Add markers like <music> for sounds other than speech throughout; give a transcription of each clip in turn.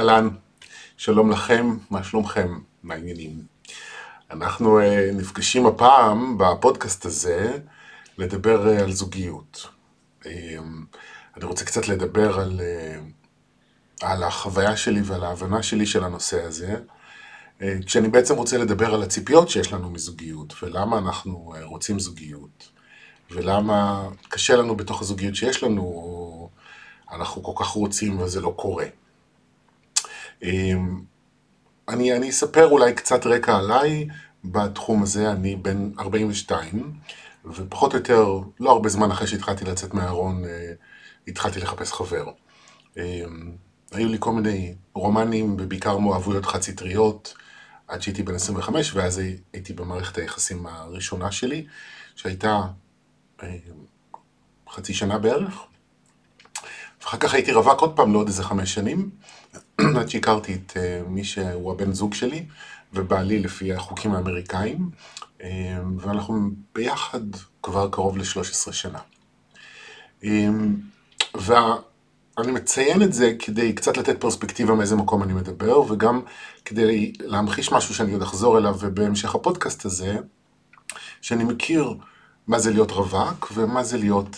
אהלן, שלום לכם, מה שלומכם? מה העניינים? אנחנו uh, נפגשים הפעם בפודקאסט הזה לדבר uh, על זוגיות. Uh, אני רוצה קצת לדבר על, uh, על החוויה שלי ועל ההבנה שלי של הנושא הזה, כשאני בעצם רוצה לדבר על הציפיות שיש לנו מזוגיות, ולמה אנחנו רוצים זוגיות, ולמה קשה לנו בתוך הזוגיות שיש לנו, או אנחנו כל כך רוצים וזה לא קורה. אמ, אני, אני אספר אולי קצת רקע עליי בתחום הזה, אני בן 42, ופחות או יותר, לא הרבה זמן אחרי שהתחלתי לצאת מהארון, אה, התחלתי לחפש חבר. אמ, היו לי כל מיני רומנים, ובעיקר מאוהבויות חד-סטריות, עד שהייתי בן 25, ואז הייתי במערכת היחסים הראשונה שלי, שהייתה אה, חצי שנה בערך. ואחר כך הייתי רווק עוד פעם לעוד איזה חמש שנים, <clears throat> עד שהכרתי את uh, מי שהוא הבן זוג שלי, ובעלי לפי החוקים האמריקאים, uh, ואנחנו ביחד כבר קרוב ל-13 שנה. Um, ואני מציין את זה כדי קצת לתת פרספקטיבה מאיזה מקום אני מדבר, וגם כדי להמחיש משהו שאני עוד אחזור אליו בהמשך הפודקאסט הזה, שאני מכיר מה זה להיות רווק ומה זה להיות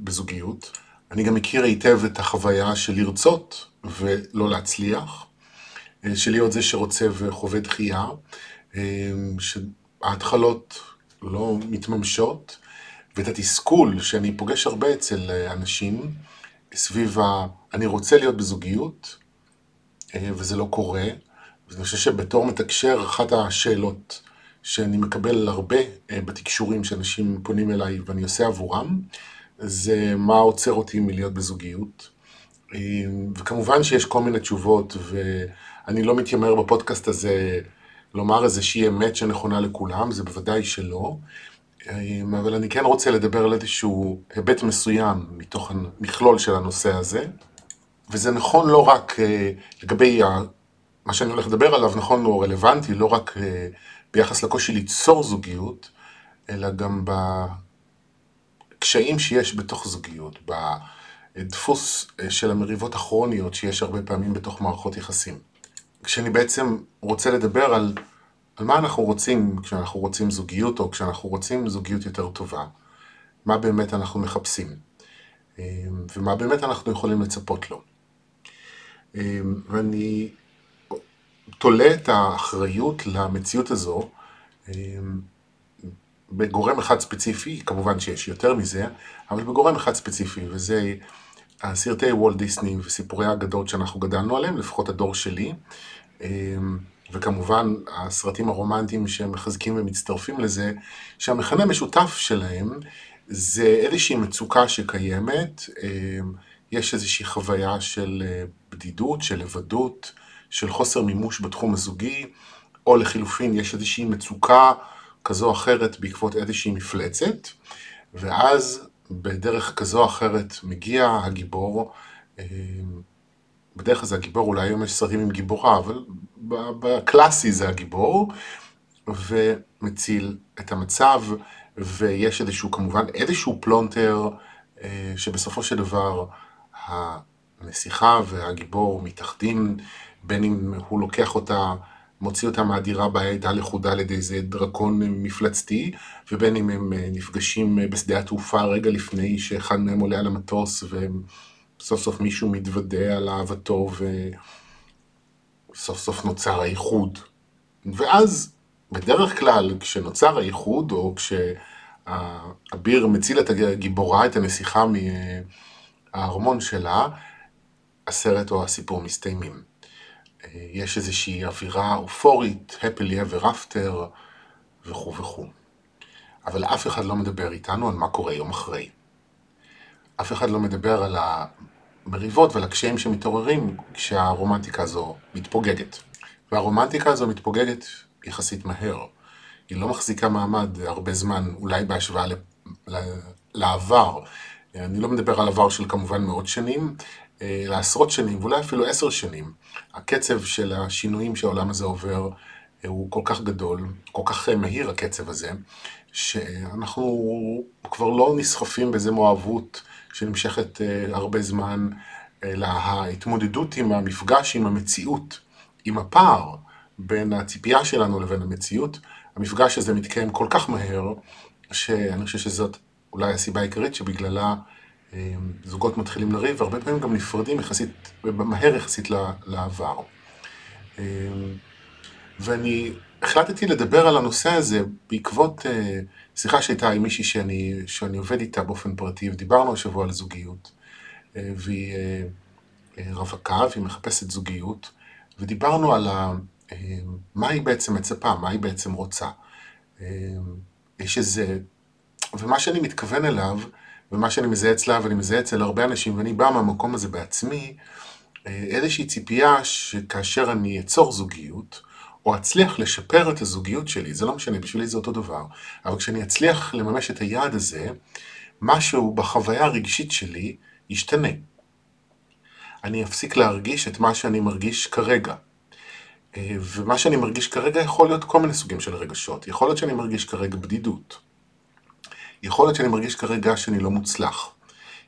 בזוגיות. אני גם מכיר היטב את החוויה של לרצות ולא להצליח, אה, של להיות זה שרוצה וחווה דחייה, אה, שההתחלות לא מתממשות, ואת התסכול שאני פוגש הרבה אצל אה, אנשים סביב ה... אני רוצה להיות בזוגיות, וזה לא קורה. ואני חושב שבתור מתקשר, אחת השאלות שאני מקבל הרבה בתקשורים שאנשים פונים אליי ואני עושה עבורם, זה מה עוצר אותי מלהיות בזוגיות. וכמובן שיש כל מיני תשובות, ואני לא מתיימר בפודקאסט הזה לומר איזושהי אמת שנכונה לכולם, זה בוודאי שלא. אבל אני כן רוצה לדבר על איזשהו היבט מסוים מתוך המכלול של הנושא הזה. וזה נכון לא רק אה, לגבי מה שאני הולך לדבר עליו, נכון, הוא רלוונטי, לא רק אה, ביחס לקושי ליצור זוגיות, אלא גם הקשיים שיש בתוך זוגיות, בדפוס אה, של המריבות הכרוניות שיש הרבה פעמים בתוך מערכות יחסים. כשאני בעצם רוצה לדבר על, על מה אנחנו רוצים כשאנחנו רוצים זוגיות, או כשאנחנו רוצים זוגיות יותר טובה, מה באמת אנחנו מחפשים, אה, ומה באמת אנחנו יכולים לצפות לו. אה, ואני תולה את האחריות למציאות הזו בגורם אחד ספציפי, כמובן שיש יותר מזה, אבל בגורם אחד ספציפי, וזה הסרטי וולט דיסני וסיפורי האגדות שאנחנו גדלנו עליהם, לפחות הדור שלי, אמ, וכמובן הסרטים הרומנטיים שמחזקים ומצטרפים לזה, שהמכנה המשותף שלהם זה איזושהי מצוקה שקיימת, אמ, יש איזושהי חוויה של אה, בדידות, של לבדות, של חוסר מימוש בתחום הזוגי, או לחילופין יש איזושהי מצוקה כזו או אחרת בעקבות איזושהי מפלצת, ואז בדרך כזו או אחרת מגיע הגיבור, אה, בדרך כלל זה הגיבור, אולי היום יש סרטים עם גיבורה, אבל בקלאסי זה הגיבור, ומציל את המצב, ויש איזשהו, כמובן, איזשהו פלונטר, אה, שבסופו של דבר הנסיכה והגיבור מתאחדים, בין אם הוא לוקח אותה מוציא אותם מהדירה בה הייתה לכודה על ידי איזה דרקון מפלצתי, ובין אם הם אה, נפגשים אה, בשדה התעופה רגע לפני שאחד מהם עולה על המטוס, וסוף סוף מישהו מתוודה על אהבתו, וסוף סוף נוצר האיחוד. ואז, בדרך כלל, כשנוצר האיחוד, או כשהאביר מציל את הגיבורה, את הנסיכה מהארמון שלה, הסרט או הסיפור מסתיימים. יש איזושהי אווירה אופורית, happily ever after וכו' וכו'. אבל אף אחד לא מדבר איתנו על מה קורה יום אחרי. אף אחד לא מדבר על המריבות ועל הקשיים שמתעוררים כשהרומנטיקה הזו מתפוגגת. והרומנטיקה הזו מתפוגגת יחסית מהר. היא לא מחזיקה מעמד הרבה זמן, אולי בהשוואה לעבר. אני לא מדבר על עבר של כמובן מאות שנים, לעשרות שנים, ואולי אפילו עשר שנים, הקצב של השינויים שהעולם הזה עובר אה, הוא כל כך גדול, כל כך אה, מהיר הקצב הזה, שאנחנו כבר לא נסחפים באיזה מואבות שנמשכת הרבה זמן, אלא ההתמודדות עם המפגש עם המציאות, עם הפער בין הציפייה שלנו לבין המציאות, המפגש הזה מתקיים כל כך מהר, שאני חושב שזאת אולי הסיבה העיקרית שבגללה אה, זוגות מתחילים לריב, והרבה פעמים גם נפרדים יחסית, מהר יחסית לעבר. אה, ואני החלטתי לדבר על הנושא הזה בעקבות אה, שיחה שהייתה עם מישהי שאני, שאני עובד איתה באופן פרטי, ודיברנו השבוע על זוגיות, והיא רווקה, והיא מחפשת זוגיות, ודיברנו על מה היא בעצם מצפה, מה היא בעצם רוצה. יש איזה, ומה שאני מתכוון אליו, ומה שאני מזהה אצלה, ואני מזהה אצל הרבה אנשים, ואני בא מהמקום הזה בעצמי, אה, איזושהי ציפייה שכאשר אני אצור זוגיות, או אצליח לשפר את הזוגיות שלי, זה לא משנה, בשבילי זה אותו דבר, אבל כשאני אצליח לממש את היעד הזה, משהו בחוויה הרגשית שלי ישתנה. אני אפסיק להרגיש את מה שאני מרגיש כרגע. אה, ומה שאני מרגיש כרגע יכול להיות כל מיני סוגים של רגשות. יכול להיות שאני מרגיש כרגע בדידות. יכול להיות שאני מרגיש כרגע שאני לא מוצלח.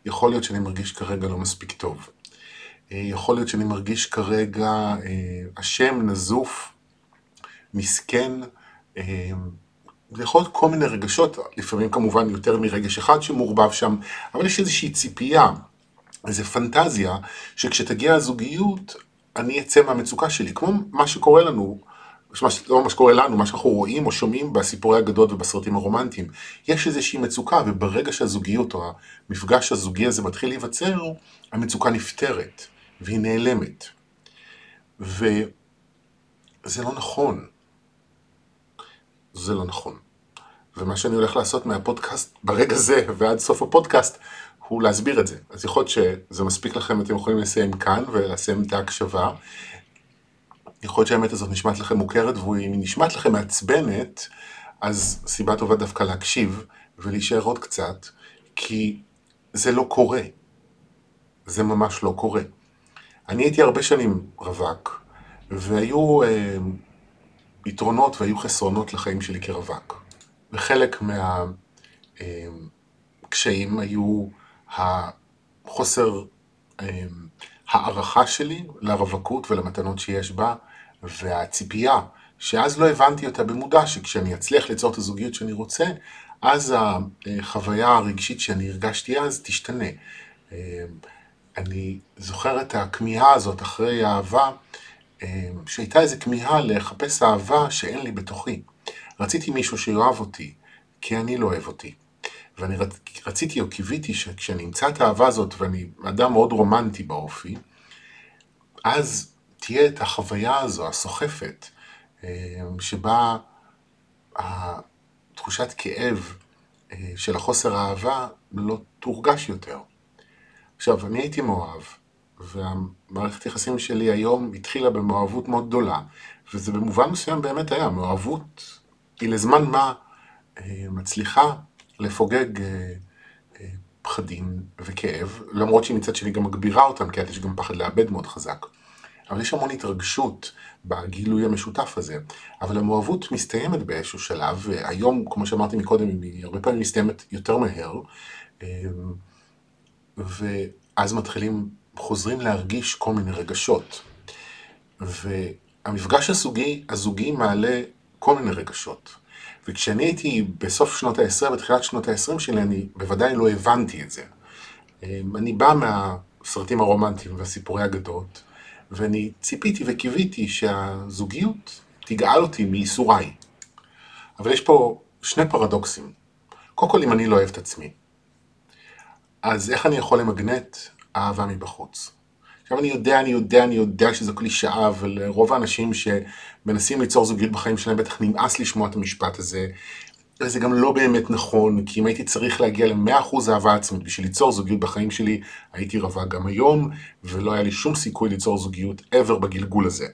יכול להיות שאני מרגיש כרגע לא מספיק טוב. אה, יכול להיות שאני מרגיש כרגע אה, אשם, נזוף, מסכן. זה יכול להיות כל מיני רגשות, לפעמים כמובן יותר מרגש אחד שמעורבב שם, אבל יש איזושהי ציפייה, איזו פנטזיה, שכשתגיע הזוגיות, אני אצא מהמצוקה שלי, כמו מה שקורה לנו, לא מה שקורה לנו, מה שאנחנו רואים או שומעים בסיפורי אגדות ובסרטים הרומנטיים. יש איזושהי מצוקה, וברגע שהזוגיות או המפגש הזוגי הזה מתחיל להיווצר, המצוקה נפתרת, והיא נעלמת. וזה לא נכון. זה לא נכון. ומה שאני הולך לעשות מהפודקאסט ברגע זה ועד סוף הפודקאסט הוא להסביר את זה. אז יכול להיות שזה מספיק לכם, אתם יכולים לסיים כאן ולסיים את ההקשבה. יכול להיות שהאמת הזאת נשמעת לכם מוכרת, ואם היא נשמעת לכם מעצבנת, אז סיבה טובה דווקא להקשיב ולהישאר עוד קצת, כי זה לא קורה. זה ממש לא קורה. אני הייתי הרבה שנים רווק, והיו אה, יתרונות והיו חסרונות לחיים שלי כרווק. וחלק מהקשיים אה, היו החוסר אמ, הערכה שלי לרווקות ולמתנות שיש בה, והציפייה, שאז לא הבנתי אותה במודע, שכשאני אצליח ליצור את הזוגיות שאני רוצה, אז החוויה הרגשית שאני הרגשתי אז תשתנה. אני זוכר את הכמיהה הזאת אחרי אהבה, שהייתה איזו כמיהה לחפש אהבה שאין לי בתוכי. רציתי מישהו שיאהב אותי, כי אני לא אוהב אותי. ואני רצ... רציתי או קיוויתי שכשאני אמצא את האהבה הזאת, ואני אדם מאוד רומנטי באופי, אז תהיה את החוויה הזו, הסוחפת, אה, שבה תחושת כאב אה, של החוסר האהבה לא תורגש יותר. עכשיו, אני הייתי מאוהב, והמערכת יחסים שלי היום התחילה במאוהבות מאוד גדולה, וזה במובן מסוים באמת היה, מאוהבות היא לזמן מה אה, מצליחה לפוגג פחדים וכאב, למרות שהיא מצד שני גם מגבירה אותם, כי יש גם פחד לאבד מאוד חזק. אבל יש המון התרגשות בגילוי המשותף הזה. אבל המאהבות מסתיימת באיזשהו שלב, והיום, כמו שאמרתי מקודם, היא הרבה פעמים מסתיימת יותר מהר, אה, ואז מתחילים, חוזרים להרגיש כל מיני רגשות. והמפגש הזוגי, הזוגי מעלה כל מיני רגשות. וכשאני הייתי בסוף שנות ה-10, בתחילת שנות ה-20 שלי, אני בוודאי לא הבנתי את זה. אמ, אני בא מהסרטים הרומנטיים והסיפורי אגדות, ואני ציפיתי וקיוויתי שהזוגיות תגאל אותי מייסוריי. אבל יש פה שני פרדוקסים. קודם כל, אם אני לא אוהב את עצמי, אז איך אני יכול למגנט אהבה מבחוץ? עכשיו אני יודע, אני יודע, אני יודע שזו קלישאה, ולרוב האנשים שמנסים ליצור זוגיות בחיים שלהם בטח נמאס לשמוע את המשפט הזה. וזה גם לא באמת נכון, כי אם הייתי צריך להגיע ל-100% אהבה עצמית בשביל ליצור זוגיות בחיים שלי, הייתי רווק גם היום, ולא היה לי שום סיכוי ליצור זוגיות ever בגלגול הזה.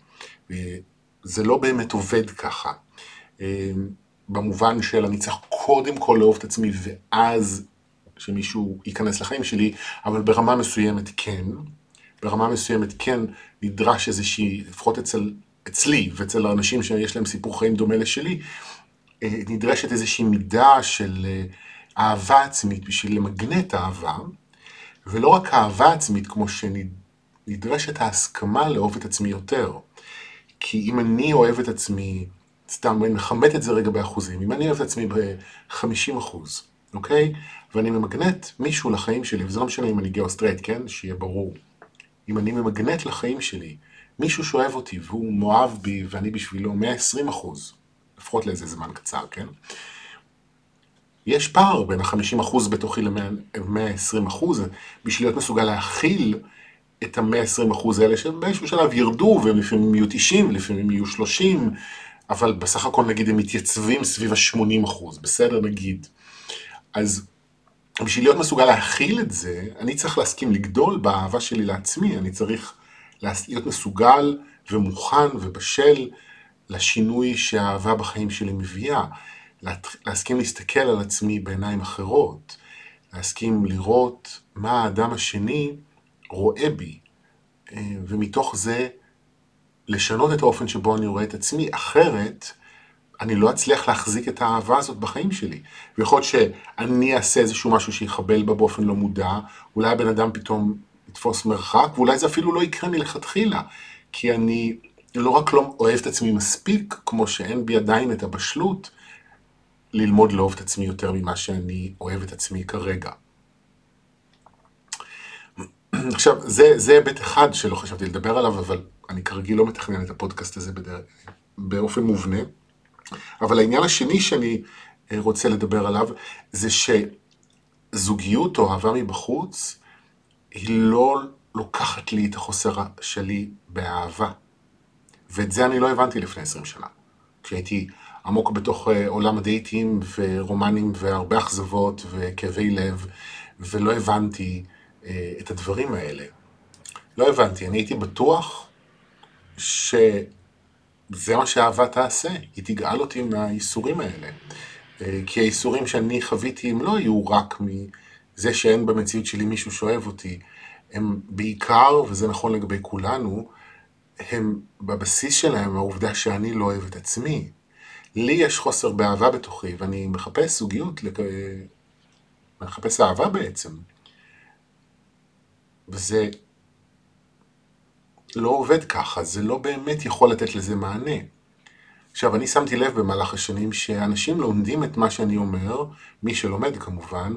זה לא באמת עובד ככה. אמ, במובן של אני צריך קודם כל לאהוב את עצמי ואז שמישהו ייכנס לחיים שלי, אבל ברמה מסוימת כן. ברמה מסוימת כן נדרש איזושהי, לפחות אצל, אצלי ואצל האנשים שיש להם סיפור חיים דומה לשלי, נדרשת איזושהי מידה של אה, אהבה עצמית בשביל למגנט אהבה, ולא רק אהבה עצמית כמו נדרשת ההסכמה לאהוב את עצמי יותר. כי אם אני אוהב את עצמי, סתם, אני מכמת את זה רגע באחוזים, אם אני אוהב את עצמי ב-50 אחוז, אוקיי? ואני ממגנט מישהו לחיים שלי, וזה לא משנה אם אני גיי או סטרייט, כן? שיהיה ברור. אם אני ממגנט לחיים שלי מישהו שאוהב אותי והוא מאוהב בי ואני בשבילו 120 אחוז, לפחות לאיזה זמן קצר, כן? יש פער בין ה-50 אחוז בתוכי ל-120 אחוז, בשביל להיות מסוגל להכיל את ה-120 אחוז האלה שבאיזשהו שלב ירדו, ולפעמים יהיו 90, ולפעמים יהיו 30, אבל בסך הכל נגיד הם מתייצבים סביב ה-80 אחוז, בסדר נגיד. אז בשביל להיות מסוגל להכיל את זה, אני צריך להסכים לגדול באהבה שלי לעצמי, אני צריך להיות מסוגל ומוכן ובשל לשינוי שהאהבה בחיים שלי מביאה. להסכים להסתכל על עצמי בעיניים אחרות, להסכים לראות מה האדם השני רואה בי, אה, ומתוך זה לשנות את האופן שבו אני רואה את עצמי, אחרת אני לא אצליח להחזיק את האהבה הזאת בחיים שלי. ויכול להיות שאני אעשה איזשהו משהו שיחבל בה באופן לא מודע, אולי הבן אדם פתאום יתפוס מרחק, ואולי זה אפילו לא יקרה מלכתחילה, כי אני לא רק לא אוהב את עצמי מספיק, כמו שאין בי עדיין את הבשלות, ללמוד לאהוב את עצמי יותר ממה שאני אוהב את עצמי כרגע. עכשיו, זה היבט אחד שלא חשבתי לדבר עליו, אבל אני כרגיל לא מתכנן את הפודקאסט הזה בדרך, באופן מובנה. אבל העניין השני שאני אה, רוצה לדבר עליו, זה שזוגיות או אהבה מבחוץ, היא לא לוקחת לי את החוסר שלי באהבה. ואת זה אני לא הבנתי לפני 20 שנה. כשהייתי עמוק בתוך אה, עולם הדייטים ורומנים והרבה אכזבות וכאבי לב, ולא הבנתי אה, את הדברים האלה. לא הבנתי, אני הייתי בטוח שזה מה שאהבה תעשה, היא תגאל אותי מהייסורים האלה. אה, כי הייסורים שאני חוויתי הם לא היו רק מזה שאין במציאות שלי מישהו שאוהב אותי, הם בעיקר, וזה נכון לגבי כולנו, הם בבסיס שלהם העובדה שאני לא אוהב את עצמי. לי יש חוסר באהבה בתוכי, ואני מחפש זוגיות, לק... מחפש אהבה בעצם. וזה לא עובד ככה, זה לא באמת יכול לתת לזה מענה. עכשיו, אני שמתי לב במהלך השנים שאנשים לומדים את מה שאני אומר, מי שלומד כמובן,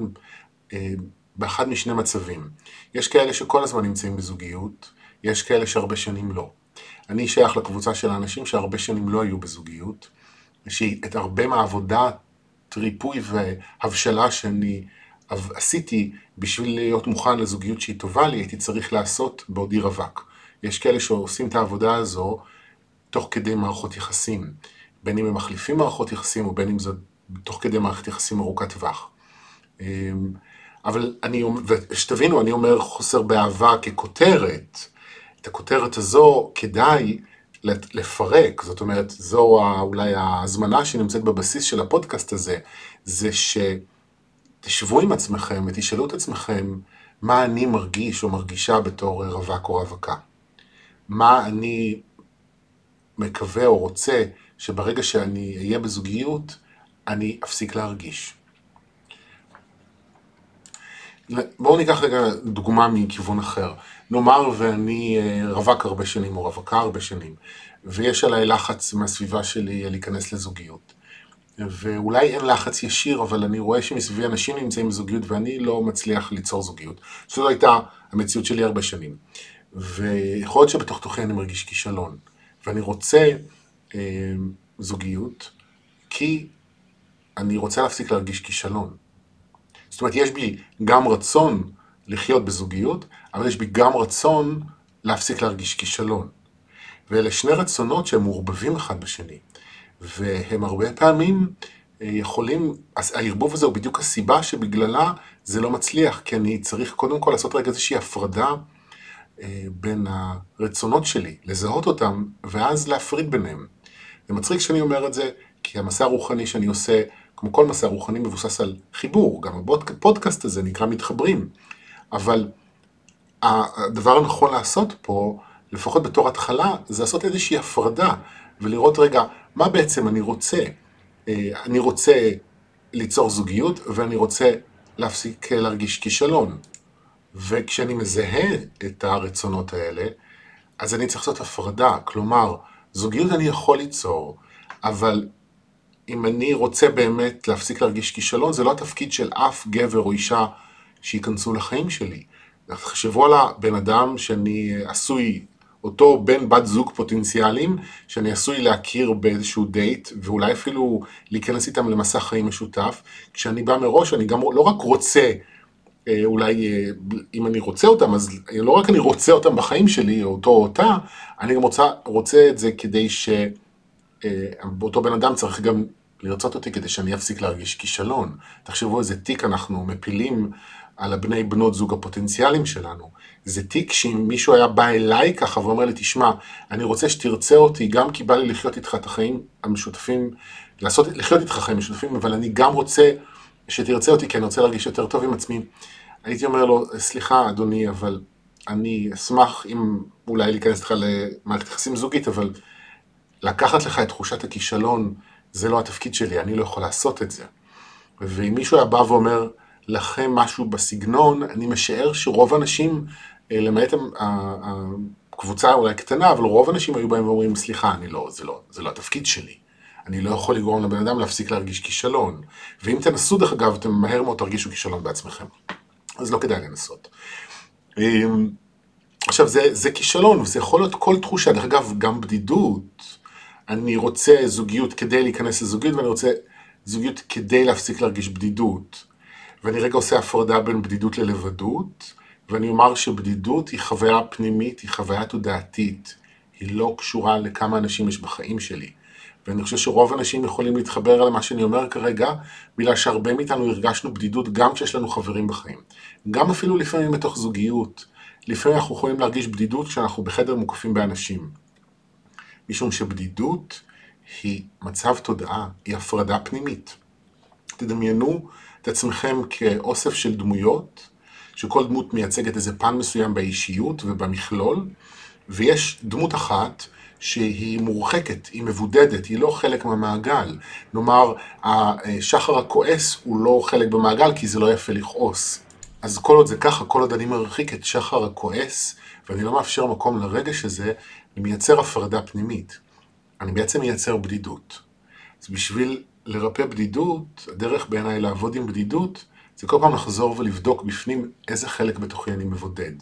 אה, באחד משני מצבים. יש כאלה שכל הזמן נמצאים בזוגיות, יש כאלה שהרבה שנים לא. אני שייך לקבוצה של האנשים שהרבה שנים לא היו בזוגיות, שאת הרבה מהעבודה, ריפוי והבשלה שאני עשיתי בשביל להיות מוכן לזוגיות שהיא טובה לי, הייתי צריך לעשות בעודי רווק. יש כאלה שעושים את העבודה הזו תוך כדי מערכות יחסים, בין אם הם מחליפים מערכות יחסים או בין אם זה תוך כדי מערכת יחסים ארוכת טווח. אמ, אבל אני, ושתבינו, אני אומר חוסר באהבה ככותרת. את הכותרת הזו כדאי לפרק, זאת אומרת, זו אולי ההזמנה שנמצאת בבסיס של הפודקאסט הזה, זה שתשבו עם עצמכם ותשאלו את עצמכם מה אני מרגיש או מרגישה בתור רווק או רווקה. מה אני מקווה או רוצה שברגע שאני אהיה בזוגיות, אני אפסיק להרגיש. בואו ניקח רגע דוגמה מכיוון אחר. נאמר ואני אה, רווק הרבה שנים או רווקה הרבה שנים, ויש עליי לחץ מהסביבה שלי להיכנס לזוגיות. ואולי אין לחץ ישיר, אבל אני רואה שמסביבי אנשים נמצאים בזוגיות ואני לא מצליח ליצור זוגיות. זו הייתה המציאות שלי הרבה שנים. ויכול להיות שבתוך תוכי אני מרגיש כישלון. ואני רוצה אה, זוגיות, כי אני רוצה להפסיק להרגיש כישלון. זאת אומרת, יש בי גם רצון לחיות בזוגיות, אבל יש בי גם רצון להפסיק להרגיש כישלון. ואלה שני רצונות שהם מעורבבים אחד בשני. והם הרבה פעמים אה, יכולים, הערבוב הזה הוא בדיוק הסיבה שבגללה זה לא מצליח, כי אני צריך קודם כל לעשות רגע איזושהי הפרדה אה, בין הרצונות שלי, לזהות אותם, ואז להפריד ביניהם. זה מצחיק שאני אומר את זה, כי המסע הרוחני שאני עושה כמו כל מסע רוחני מבוסס על חיבור, גם הפודקאסט הזה נקרא מתחברים, אבל הדבר הנכון לעשות פה, לפחות בתור התחלה, זה לעשות איזושהי הפרדה ולראות רגע, מה בעצם אני רוצה? אה, אני רוצה ליצור זוגיות ואני רוצה להפסיק להרגיש כישלון. וכשאני מזהה את הרצונות האלה, אז אני צריך לעשות הפרדה. כלומר, זוגיות אני יכול ליצור, אבל אם אני רוצה באמת להפסיק להרגיש כישלון, זה לא התפקיד של אף גבר או אישה שייכנסו לחיים שלי. תחשבו על הבן אדם שאני עשוי, אותו בן בת זוג פוטנציאליים, שאני עשוי להכיר באיזשהו דייט, ואולי אפילו להיכנס איתם למסע חיים משותף, כשאני בא מראש, אני גם לא רק רוצה, אה, אולי אה, אם אני רוצה אותם, אז לא רק אני רוצה אותם בחיים שלי, או אותו או אותה, אני גם רוצה, רוצה את זה כדי שאותו אה, בן אדם צריך גם לרצות אותי כדי שאני אפסיק להרגיש כישלון. תחשבו איזה תיק אנחנו מפילים על הבני בנות זוג הפוטנציאליים שלנו. זה תיק שאם מישהו היה בא אליי ככה ואומר לי, תשמע, אני רוצה שתרצה אותי גם כי בא לי לחיות איתך את החיים המשותפים, לעשות, לחיות איתך חיים משותפים, אבל אני גם רוצה שתרצה אותי כי אני רוצה להרגיש יותר טוב עם עצמי. הייתי אומר לו, סליחה אדוני, אבל אני אשמח אם אולי להיכנס איתך למערכת יחסים זוגית, אבל לקחת לך את תחושת הכישלון, זה לא התפקיד שלי, אני לא יכול לעשות את זה. ואם מישהו היה בא ואומר לכם משהו בסגנון, אני משער שרוב האנשים, אה, למעט הקבוצה אולי קטנה, אבל רוב האנשים היו באים ואומרים, סליחה, אני לא, זה לא, זה לא התפקיד שלי. אני לא יכול לגרום לבן אדם להפסיק להרגיש כישלון. ואם תנסו, דרך אגב, אתם מהר מאוד תרגישו כישלון בעצמכם. אז לא כדאי לנסות. אמ, עכשיו, זה, זה כישלון, וזה יכול להיות כל תחושה, דרך אגב, גם בדידות. אני רוצה זוגיות כדי להיכנס לזוגיות, ואני רוצה זוגיות כדי להפסיק להרגיש בדידות. ואני רגע עושה הפרדה בין בדידות ללבדות, ואני אומר שבדידות היא חוויה פנימית, היא חוויה תודעתית. היא לא קשורה לכמה אנשים יש בחיים שלי. ואני חושב שרוב האנשים יכולים להתחבר למה שאני אומר כרגע, בגלל שהרבה מאיתנו הרגשנו בדידות גם כשיש לנו חברים בחיים. גם אפילו לפעמים בתוך זוגיות. לפעמים אנחנו יכולים להרגיש בדידות כשאנחנו בחדר מוקפים באנשים. משום שבדידות היא מצב תודעה, היא הפרדה פנימית. תדמיינו את עצמכם כאוסף של דמויות, שכל דמות מייצגת איזה פן מסוים באישיות ובמכלול, ויש דמות אחת שהיא מורחקת, היא מבודדת, היא לא חלק מהמעגל. נאמר, השחר הכועס הוא לא חלק במעגל כי זה לא יפה לכעוס. אז כל עוד זה ככה, כל עוד אני מרחיק את שחר הכועס, ואני לא מאפשר מקום לרגש הזה, אני מייצר הפרדה פנימית. אני בעצם מייצר בדידות. אז בשביל לרפא בדידות, הדרך בעיניי לעבוד עם בדידות, זה כל פעם לחזור ולבדוק בפנים איזה חלק בתוכי אני מבודד.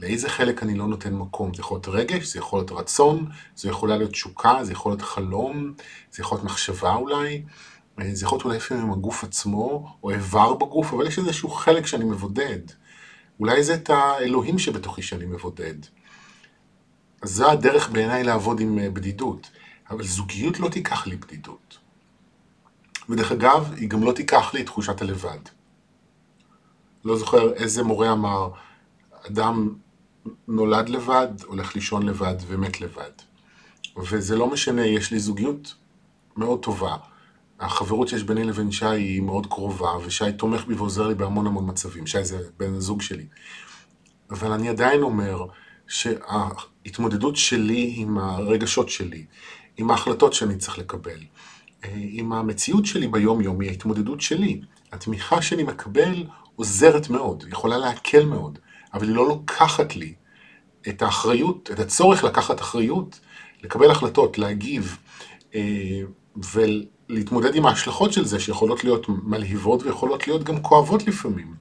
לאיזה חלק אני לא נותן מקום. זה יכול להיות רגש, זה יכול להיות רצון, זה יכול להיות תשוקה, זה יכול להיות חלום, זה יכול להיות מחשבה אולי, זה יכול להיות אולי לפעמים הגוף עצמו, או איבר בגוף, אבל יש איזשהו חלק שאני מבודד. אולי זה את האלוהים שבתוכי שאני מבודד. זו הדרך בעיניי לעבוד עם אה, בדידות. אבל זוגיות לא תיקח לי בדידות. ודרך אגב, היא גם לא תיקח לי תחושת הלבד. לא זוכר איזה מורה אמר, אדם נולד לבד, הולך לישון לבד ומת לבד. וזה לא משנה, יש לי זוגיות מאוד טובה. החברות שיש ביני לבין שי היא מאוד קרובה, ושי תומך בי ועוזר לי בהמון המון מצבים. שי זה בן הזוג שלי. אבל אני עדיין אומר שההתמודדות שלי עם הרגשות שלי, עם ההחלטות שאני צריך לקבל, אה, עם המציאות שלי ביום-יום, היא ההתמודדות שלי. התמיכה שאני מקבל עוזרת מאוד, יכולה להקל מאוד, אבל היא לא לוקחת לי את האחריות, את הצורך לקחת אחריות, לקבל החלטות, להגיב אה, ולהתמודד עם ההשלכות של זה, שיכולות להיות מלהיבות ויכולות להיות גם כואבות לפעמים.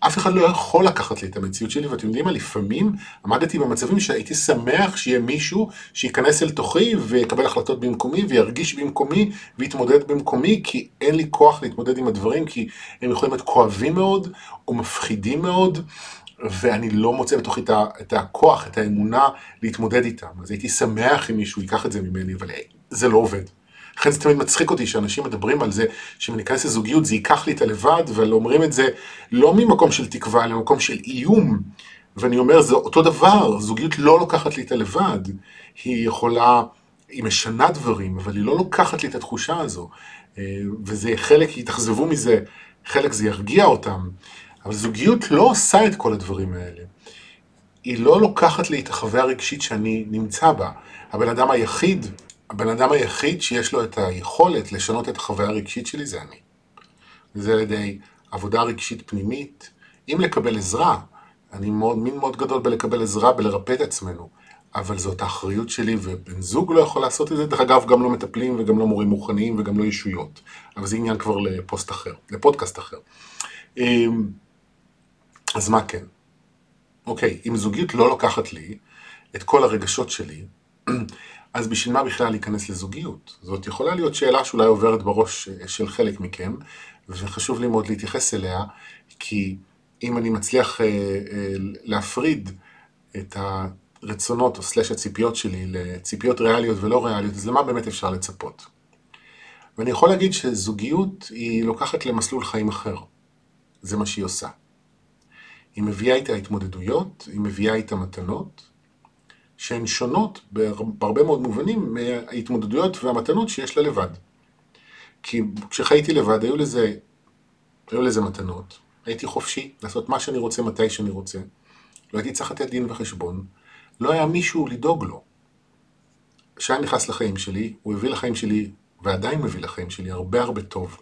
אף אחד לא יכול לקחת לי את המציאות שלי, ואתם יודעים מה, לפעמים עמדתי במצבים שהייתי שמח שיהיה מישהו שייכנס אל תוכי ויקבל החלטות במקומי וירגיש במקומי ויתמודד במקומי, כי אין לי כוח להתמודד עם הדברים, כי הם יכולים להיות כואבים מאוד או מפחידים מאוד. ואני לא מוצא בתוכי את הכוח, את האמונה להתמודד איתם. אז הייתי שמח אם מישהו ייקח את זה ממני, אבל זה לא עובד. לכן זה תמיד מצחיק אותי שאנשים מדברים על זה, שאם אני אכנס לזוגיות זה ייקח לי את הלבד, אבל אומרים את זה לא ממקום של תקווה, אלא ממקום של איום. ואני אומר, זה אותו דבר, זוגיות לא לוקחת לי את הלבד. היא יכולה, היא משנה דברים, אבל היא לא לוקחת לי את התחושה הזו. אה, וזה חלק, יתאכזבו מזה, חלק זה ירגיע אותם. אבל זוגיות לא עושה את כל הדברים האלה. היא לא לוקחת לי את החוויה הרגשית שאני נמצא בה. הבן אדם היחיד הבן אדם היחיד שיש לו את היכולת לשנות את החוויה הרגשית שלי זה אני. זה על ידי עבודה רגשית פנימית, אם לקבל עזרה, אני מאוד, מין מאוד גדול בלקבל עזרה, בלרפא את עצמנו. אבל זאת האחריות שלי, ובן זוג לא יכול לעשות את זה. דרך אגב, גם לא מטפלים וגם לא מורים מוכנים וגם לא ישויות. אבל זה עניין כבר לפוסט אחר, לפודקאסט אחר. אמ, אז מה כן? אוקיי, אם זוגיות לא לוקחת לי את כל הרגשות שלי, אז בשביל מה בכלל להיכנס לזוגיות? זאת יכולה להיות שאלה שאולי עוברת בראש של חלק מכם, וחשוב לי מאוד להתייחס אליה, כי אם אני מצליח אה, אה, להפריד את הרצונות או סלש הציפיות שלי לציפיות ריאליות ולא ריאליות, אז למה באמת אפשר לצפות? ואני יכול להגיד שזוגיות היא לוקחת למסלול חיים אחר. זה מה שהיא עושה. היא מביאה איתה התמודדויות, היא מביאה איתה מתנות, שהן שונות בהרבה מאוד מובנים מההתמודדויות והמתנות שיש לה לבד. כי כשחייתי לבד היו לזה, היו לזה מתנות, הייתי חופשי לעשות מה שאני רוצה מתי שאני רוצה, לא הייתי צריך לתת דין וחשבון, לא היה מישהו לדאוג לו. כשהיה נכנס לחיים שלי, הוא הביא לחיים שלי, ועדיין מביא לחיים שלי, הרבה הרבה טוב.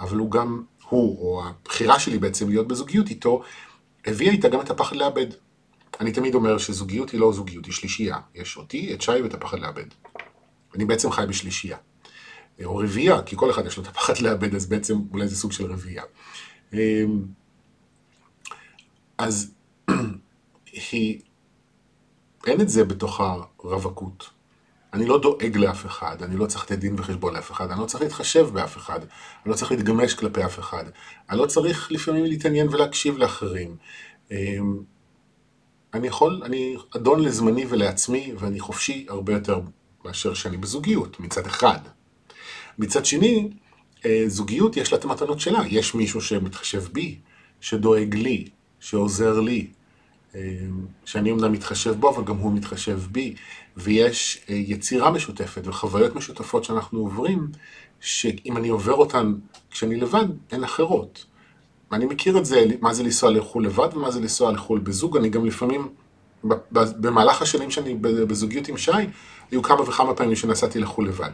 אבל הוא גם, הוא, או הבחירה שלי בעצם להיות בזוגיות איתו, הביאה איתה גם את הפחד לאבד. אני תמיד אומר שזוגיות היא לא זוגיות, היא שלישייה. יש אותי, את שי ואת הפחד לאבד. אני בעצם חי בשלישייה. או רביעייה, כי כל אחד יש לו את הפחד לאבד, אז בעצם אולי זה סוג של רביעייה. אמ, אז <clears throat> היא, אין את זה בתוך הרווקות. אני לא דואג לאף אחד, אני לא צריך לתת דין וחשבון לאף אחד, אני לא צריך להתחשב באף אחד, אני לא צריך להתגמש כלפי אף אחד, אני לא צריך לפעמים להתעניין ולהקשיב לאחרים. אני יכול, אני אדון לזמני ולעצמי, ואני חופשי הרבה יותר מאשר שאני בזוגיות, מצד אחד. מצד שני, אה, זוגיות יש לה את המתנות שלה, יש מישהו שמתחשב בי, שדואג לי, שעוזר לי, אמ, שאני אמנם מתחשב בו, אבל גם הוא מתחשב בי, ויש אה, יצירה משותפת וחוויות משותפות שאנחנו עוברים, שאם אני עובר אותן כשאני לבד, הן אחרות. ואני מכיר את זה, מה זה לנסוע לחו"ל לבד ומה זה לנסוע לחו"ל בזוג. אני גם לפעמים, במהלך השנים שאני בזוגיות עם שי, היו כמה וכמה פעמים שנסעתי לחו"ל לבד.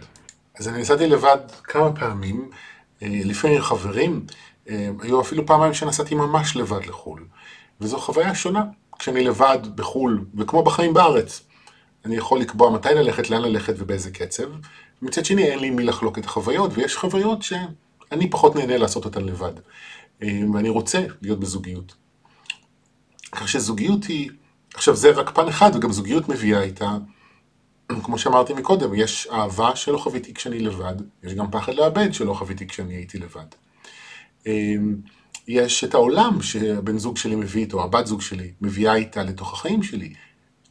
אז אני נסעתי לבד כמה פעמים, אה, לפעמים עם חברים, אה, היו אפילו פעמיים שנסעתי ממש לבד לחו"ל. וזו חוויה שונה כשאני לבד בחו"ל, וכמו בחיים בארץ. אני יכול לקבוע מתי ללכת, לאן ללכת ובאיזה קצב. מצד שני, אין לי מי לחלוק את החוויות, ויש חוויות שאני פחות נהנה לעשות אותן לבד. אה, ואני רוצה להיות בזוגיות. כך שזוגיות היא, עכשיו זה רק פן אחד, וגם זוגיות מביאה איתה, <clears throat> כמו שאמרתי מקודם, יש אהבה שלא חוויתי כשאני לבד, יש גם פחד לאבד שלא חוויתי כשאני הייתי לבד. אה, יש את העולם שהבן זוג שלי מביא איתו, הבת זוג שלי מביאה איתה לתוך החיים שלי.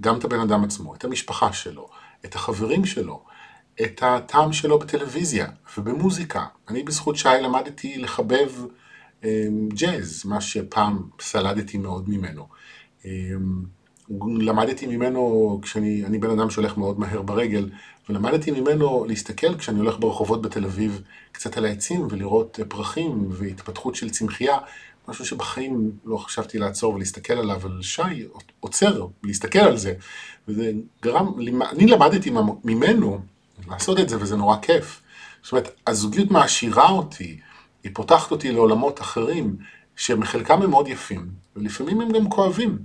גם את הבן אדם עצמו, את המשפחה שלו, את החברים שלו, את הטעם שלו בטלוויזיה ובמוזיקה. אני בזכות שי למדתי לחבב ג'אז, מה שפעם סלדתי מאוד ממנו. אה, למדתי ממנו כשאני אני בן אדם שהולך מאוד מהר ברגל, ולמדתי ממנו להסתכל כשאני הולך ברחובות בתל אביב קצת על העצים ולראות פרחים והתפתחות של צמחייה, משהו שבחיים לא חשבתי לעצור ולהסתכל עליו, אבל שי עוצר להסתכל על זה. וזה גרם, אני למדתי ממנו לעשות את זה וזה נורא כיף. זאת אומרת, הזוגיות מעשירה אותי, היא פותחת אותי לעולמות אחרים, שמחלקם הם מאוד יפים, ולפעמים הם גם כואבים.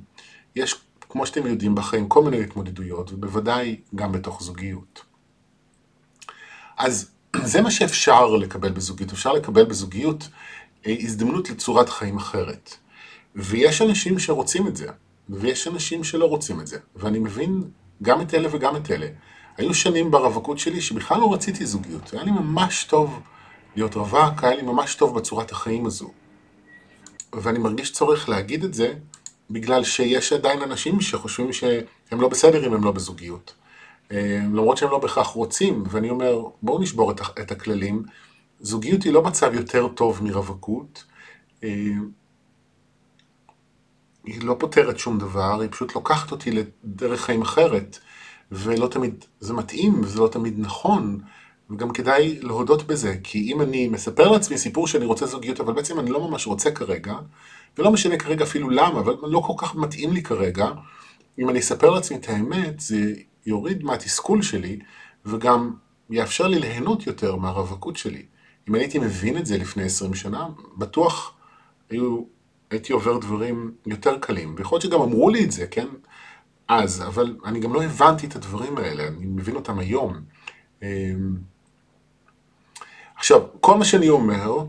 יש, כמו שאתם יודעים בחיים, כל מיני התמודדויות, ובוודאי גם בתוך זוגיות. אז <clears throat> זה מה שאפשר לקבל בזוגיות. אפשר לקבל בזוגיות הזדמנות לצורת חיים אחרת. ויש אנשים שרוצים את זה, ויש אנשים שלא רוצים את זה, ואני מבין גם את אלה וגם את אלה. היו שנים ברווקות שלי שבכלל לא רציתי זוגיות, היה לי ממש טוב להיות רווק, היה לי ממש טוב בצורת החיים הזו. ואני מרגיש צורך להגיד את זה, בגלל שיש עדיין אנשים שחושבים שהם לא בסדר אם הם לא בזוגיות. אה, למרות שהם לא בהכרח רוצים, ואני אומר, בואו נשבור את הכללים, זוגיות היא לא מצב יותר טוב מרווקות. אה, היא לא פותרת שום דבר, היא פשוט לוקחת אותי לדרך חיים אחרת, ולא תמיד זה מתאים, וזה לא תמיד נכון, וגם כדאי להודות בזה, כי אם אני מספר לעצמי סיפור שאני רוצה זוגיות, אבל בעצם אני לא ממש רוצה כרגע, ולא משנה כרגע אפילו למה, אבל לא כל כך מתאים לי כרגע, אם אני אספר לעצמי את האמת, זה יוריד מהתסכול שלי, וגם יאפשר לי ליהנות יותר מהרווקות שלי. אם הייתי מבין את זה לפני 20 שנה, בטוח היו הייתי עובר דברים יותר קלים, ויכול להיות שגם אמרו לי את זה, כן? אז, אבל אני גם לא הבנתי את הדברים האלה, אני מבין אותם היום. אמ, עכשיו, כל מה שאני אומר,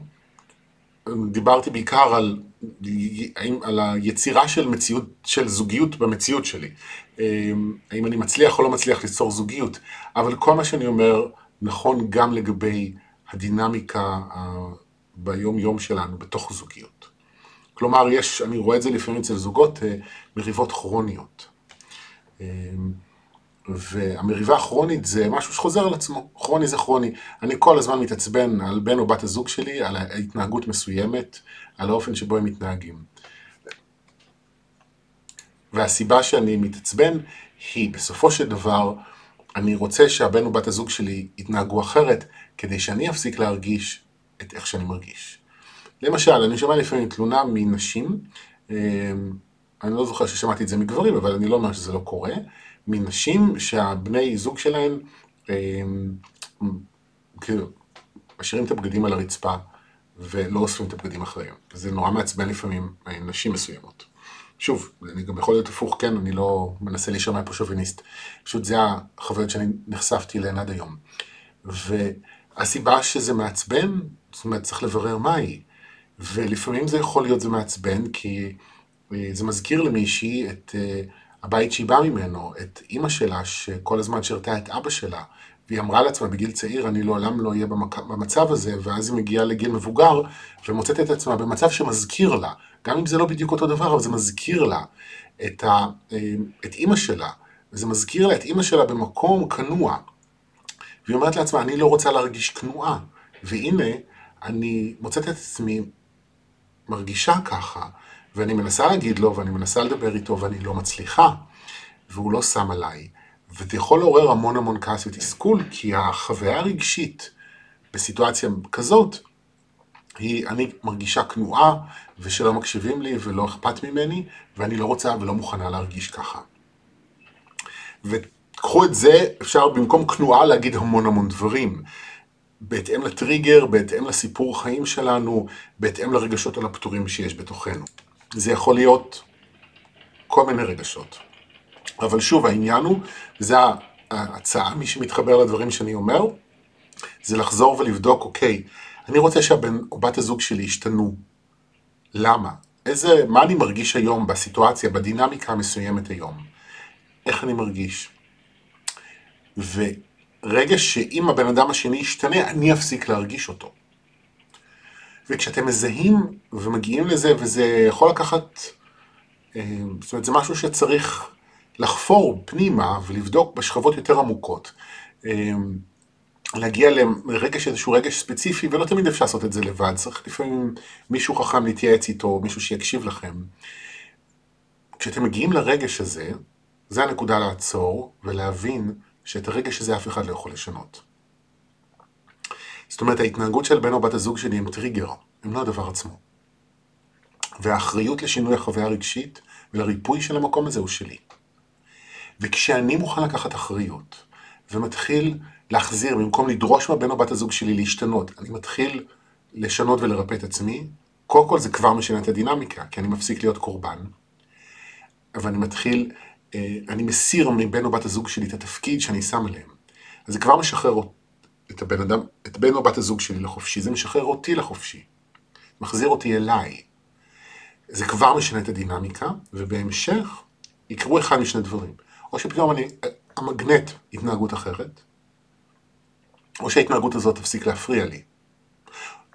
דיברתי בעיקר על, על היצירה של מציאות, של זוגיות במציאות שלי. אמ, האם אני מצליח או לא מצליח ליצור זוגיות, אבל כל מה שאני אומר נכון גם לגבי הדינמיקה ביום יום שלנו בתוך זוגיות. כלומר, יש, אני רואה את זה לפעמים אצל זוגות, אה, מריבות כרוניות. והמריבה הכרונית זה משהו שחוזר על עצמו, כרוני זה כרוני. אני כל הזמן מתעצבן על בן או בת הזוג שלי, על ההתנהגות מסוימת, על האופן שבו הם מתנהגים. והסיבה שאני מתעצבן היא, בסופו של דבר, אני רוצה שהבן או בת הזוג שלי יתנהגו אחרת, כדי שאני אפסיק להרגיש את איך שאני מרגיש. למשל, אני שומע לפעמים תלונה מנשים, אמ, אני לא זוכר ששמעתי את זה מגברים, אבל אני לא אומר שזה לא קורה, מנשים שהבני זוג שלהן אמ, כאילו משאירים את הבגדים על הרצפה ולא אוספים את הבגדים אחריהם. זה נורא מעצבן לפעמים אה, נשים מסוימות. שוב, אני גם יכול להיות הפוך, כן, אני לא מנסה להישמע פה שוביניסט. פשוט זה החוויות שאני נחשפתי אליהן עד היום. והסיבה שזה מעצבן, זאת אומרת, צריך לברר מהי. ולפעמים זה יכול להיות זה מעצבן, כי אה, זה מזכיר למישהי את אה, הבית שהיא באה ממנו, את אימא שלה, שכל הזמן שירתה את אבא שלה, והיא אמרה לעצמה בגיל צעיר, אני לעולם לא אהיה במצב הזה, ואז היא מגיעה לגיל מבוגר, ומוצאת את עצמה במצב שמזכיר לה, גם אם זה לא בדיוק אותו דבר, אבל זה מזכיר לה את, ה, אה, את אימא שלה, וזה מזכיר לה את אימא שלה במקום כנוע. והיא אומרת לעצמה, אני לא רוצה להרגיש כנועה. והנה, אני מוצאת את עצמי מרגישה ככה, ואני מנסה להגיד לו, ואני מנסה לדבר איתו, ואני לא מצליחה, והוא לא שם עליי. וזה יכול לעורר המון המון כעס ותסכול, כי החוויה הרגשית בסיטואציה כזאת, היא, אני מרגישה כנועה, ושלא מקשיבים לי ולא אכפת ממני, ואני לא רוצה ולא מוכנה להרגיש ככה. וקחו את זה, אפשר במקום כנועה להגיד המון המון דברים. בהתאם לטריגר, בהתאם לסיפור חיים שלנו, בהתאם לרגשות על הפטורים שיש בתוכנו. זה יכול להיות כל מיני רגשות. אבל שוב, העניין הוא, זה ההצעה, מי שמתחבר לדברים שאני אומר, זה לחזור ולבדוק, אוקיי, אני רוצה שהבן או בת הזוג שלי ישתנו. למה? איזה, מה אני מרגיש היום בסיטואציה, בדינמיקה המסוימת היום? איך אני מרגיש? ורגע שאם הבן אדם השני ישתנה, אני אפסיק להרגיש אותו. וכשאתם מזהים ומגיעים לזה, וזה יכול לקחת, אה, זאת אומרת, זה משהו שצריך לחפור פנימה ולבדוק בשכבות יותר עמוקות. אה, להגיע לרגש, איזשהו רגש ספציפי, ולא תמיד אפשר לעשות את זה לבד, צריך לפעמים מישהו חכם להתייעץ איתו, מישהו שיקשיב לכם. כשאתם מגיעים לרגש הזה, זה הנקודה לעצור ולהבין שאת הרגש הזה אף אחד לא יכול לשנות. זאת אומרת, ההתנהגות של בן או בת הזוג שלי הם טריגר, הם לא הדבר עצמו. והאחריות לשינוי החוויה הרגשית ולריפוי של המקום הזה הוא שלי. וכשאני מוכן לקחת אחריות, ומתחיל להחזיר, במקום לדרוש מהבן או בת הזוג שלי להשתנות, אני מתחיל לשנות ולרפא את עצמי, קודם כל זה כבר משנה את הדינמיקה, כי אני מפסיק להיות קורבן, אבל אני מתחיל, אה, אני מסיר מבן או בת הזוג שלי את התפקיד שאני שם עליהם. אז זה כבר משחרר את הבן אדם, את בן או בת הזוג שלי לחופשי, זה משחרר אותי לחופשי. מחזיר אותי אליי. זה כבר משנה את הדינמיקה, ובהמשך יקרו אחד משני דברים. או שפתאום אני אמגנט התנהגות אחרת, או שההתנהגות הזאת תפסיק להפריע לי.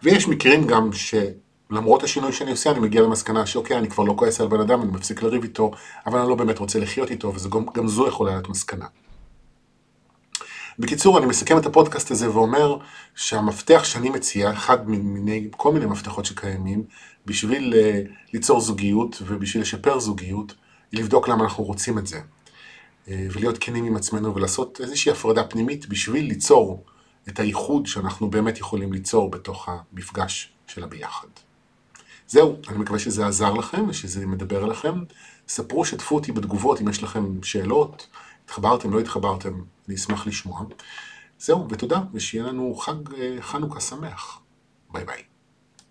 ויש מקרים גם שלמרות השינוי שאני עושה, אני מגיע למסקנה שאוקיי, אני כבר לא כועס על בן אדם, אני מפסיק לריב איתו, אבל אני לא באמת רוצה לחיות איתו, וגם זו יכולה להיות מסקנה. בקיצור, אני מסכם את הפודקאסט הזה ואומר שהמפתח שאני מציע, אחד מיני, כל מיני מפתחות שקיימים, בשביל אה, ליצור זוגיות ובשביל לשפר זוגיות, היא לבדוק למה אנחנו רוצים את זה. אה, ולהיות כנים עם עצמנו ולעשות איזושהי הפרדה פנימית בשביל ליצור את הייחוד שאנחנו באמת יכולים ליצור בתוך המפגש של הביחד. זהו, אני מקווה שזה עזר לכם ושזה מדבר אליכם. ספרו, שתפו אותי בתגובות אם יש לכם שאלות, התחברתם, לא התחברתם, אני אשמח לשמוע. זהו, ותודה, ושיהיה לנו חג אה, חנוכה שמח. ביי ביי.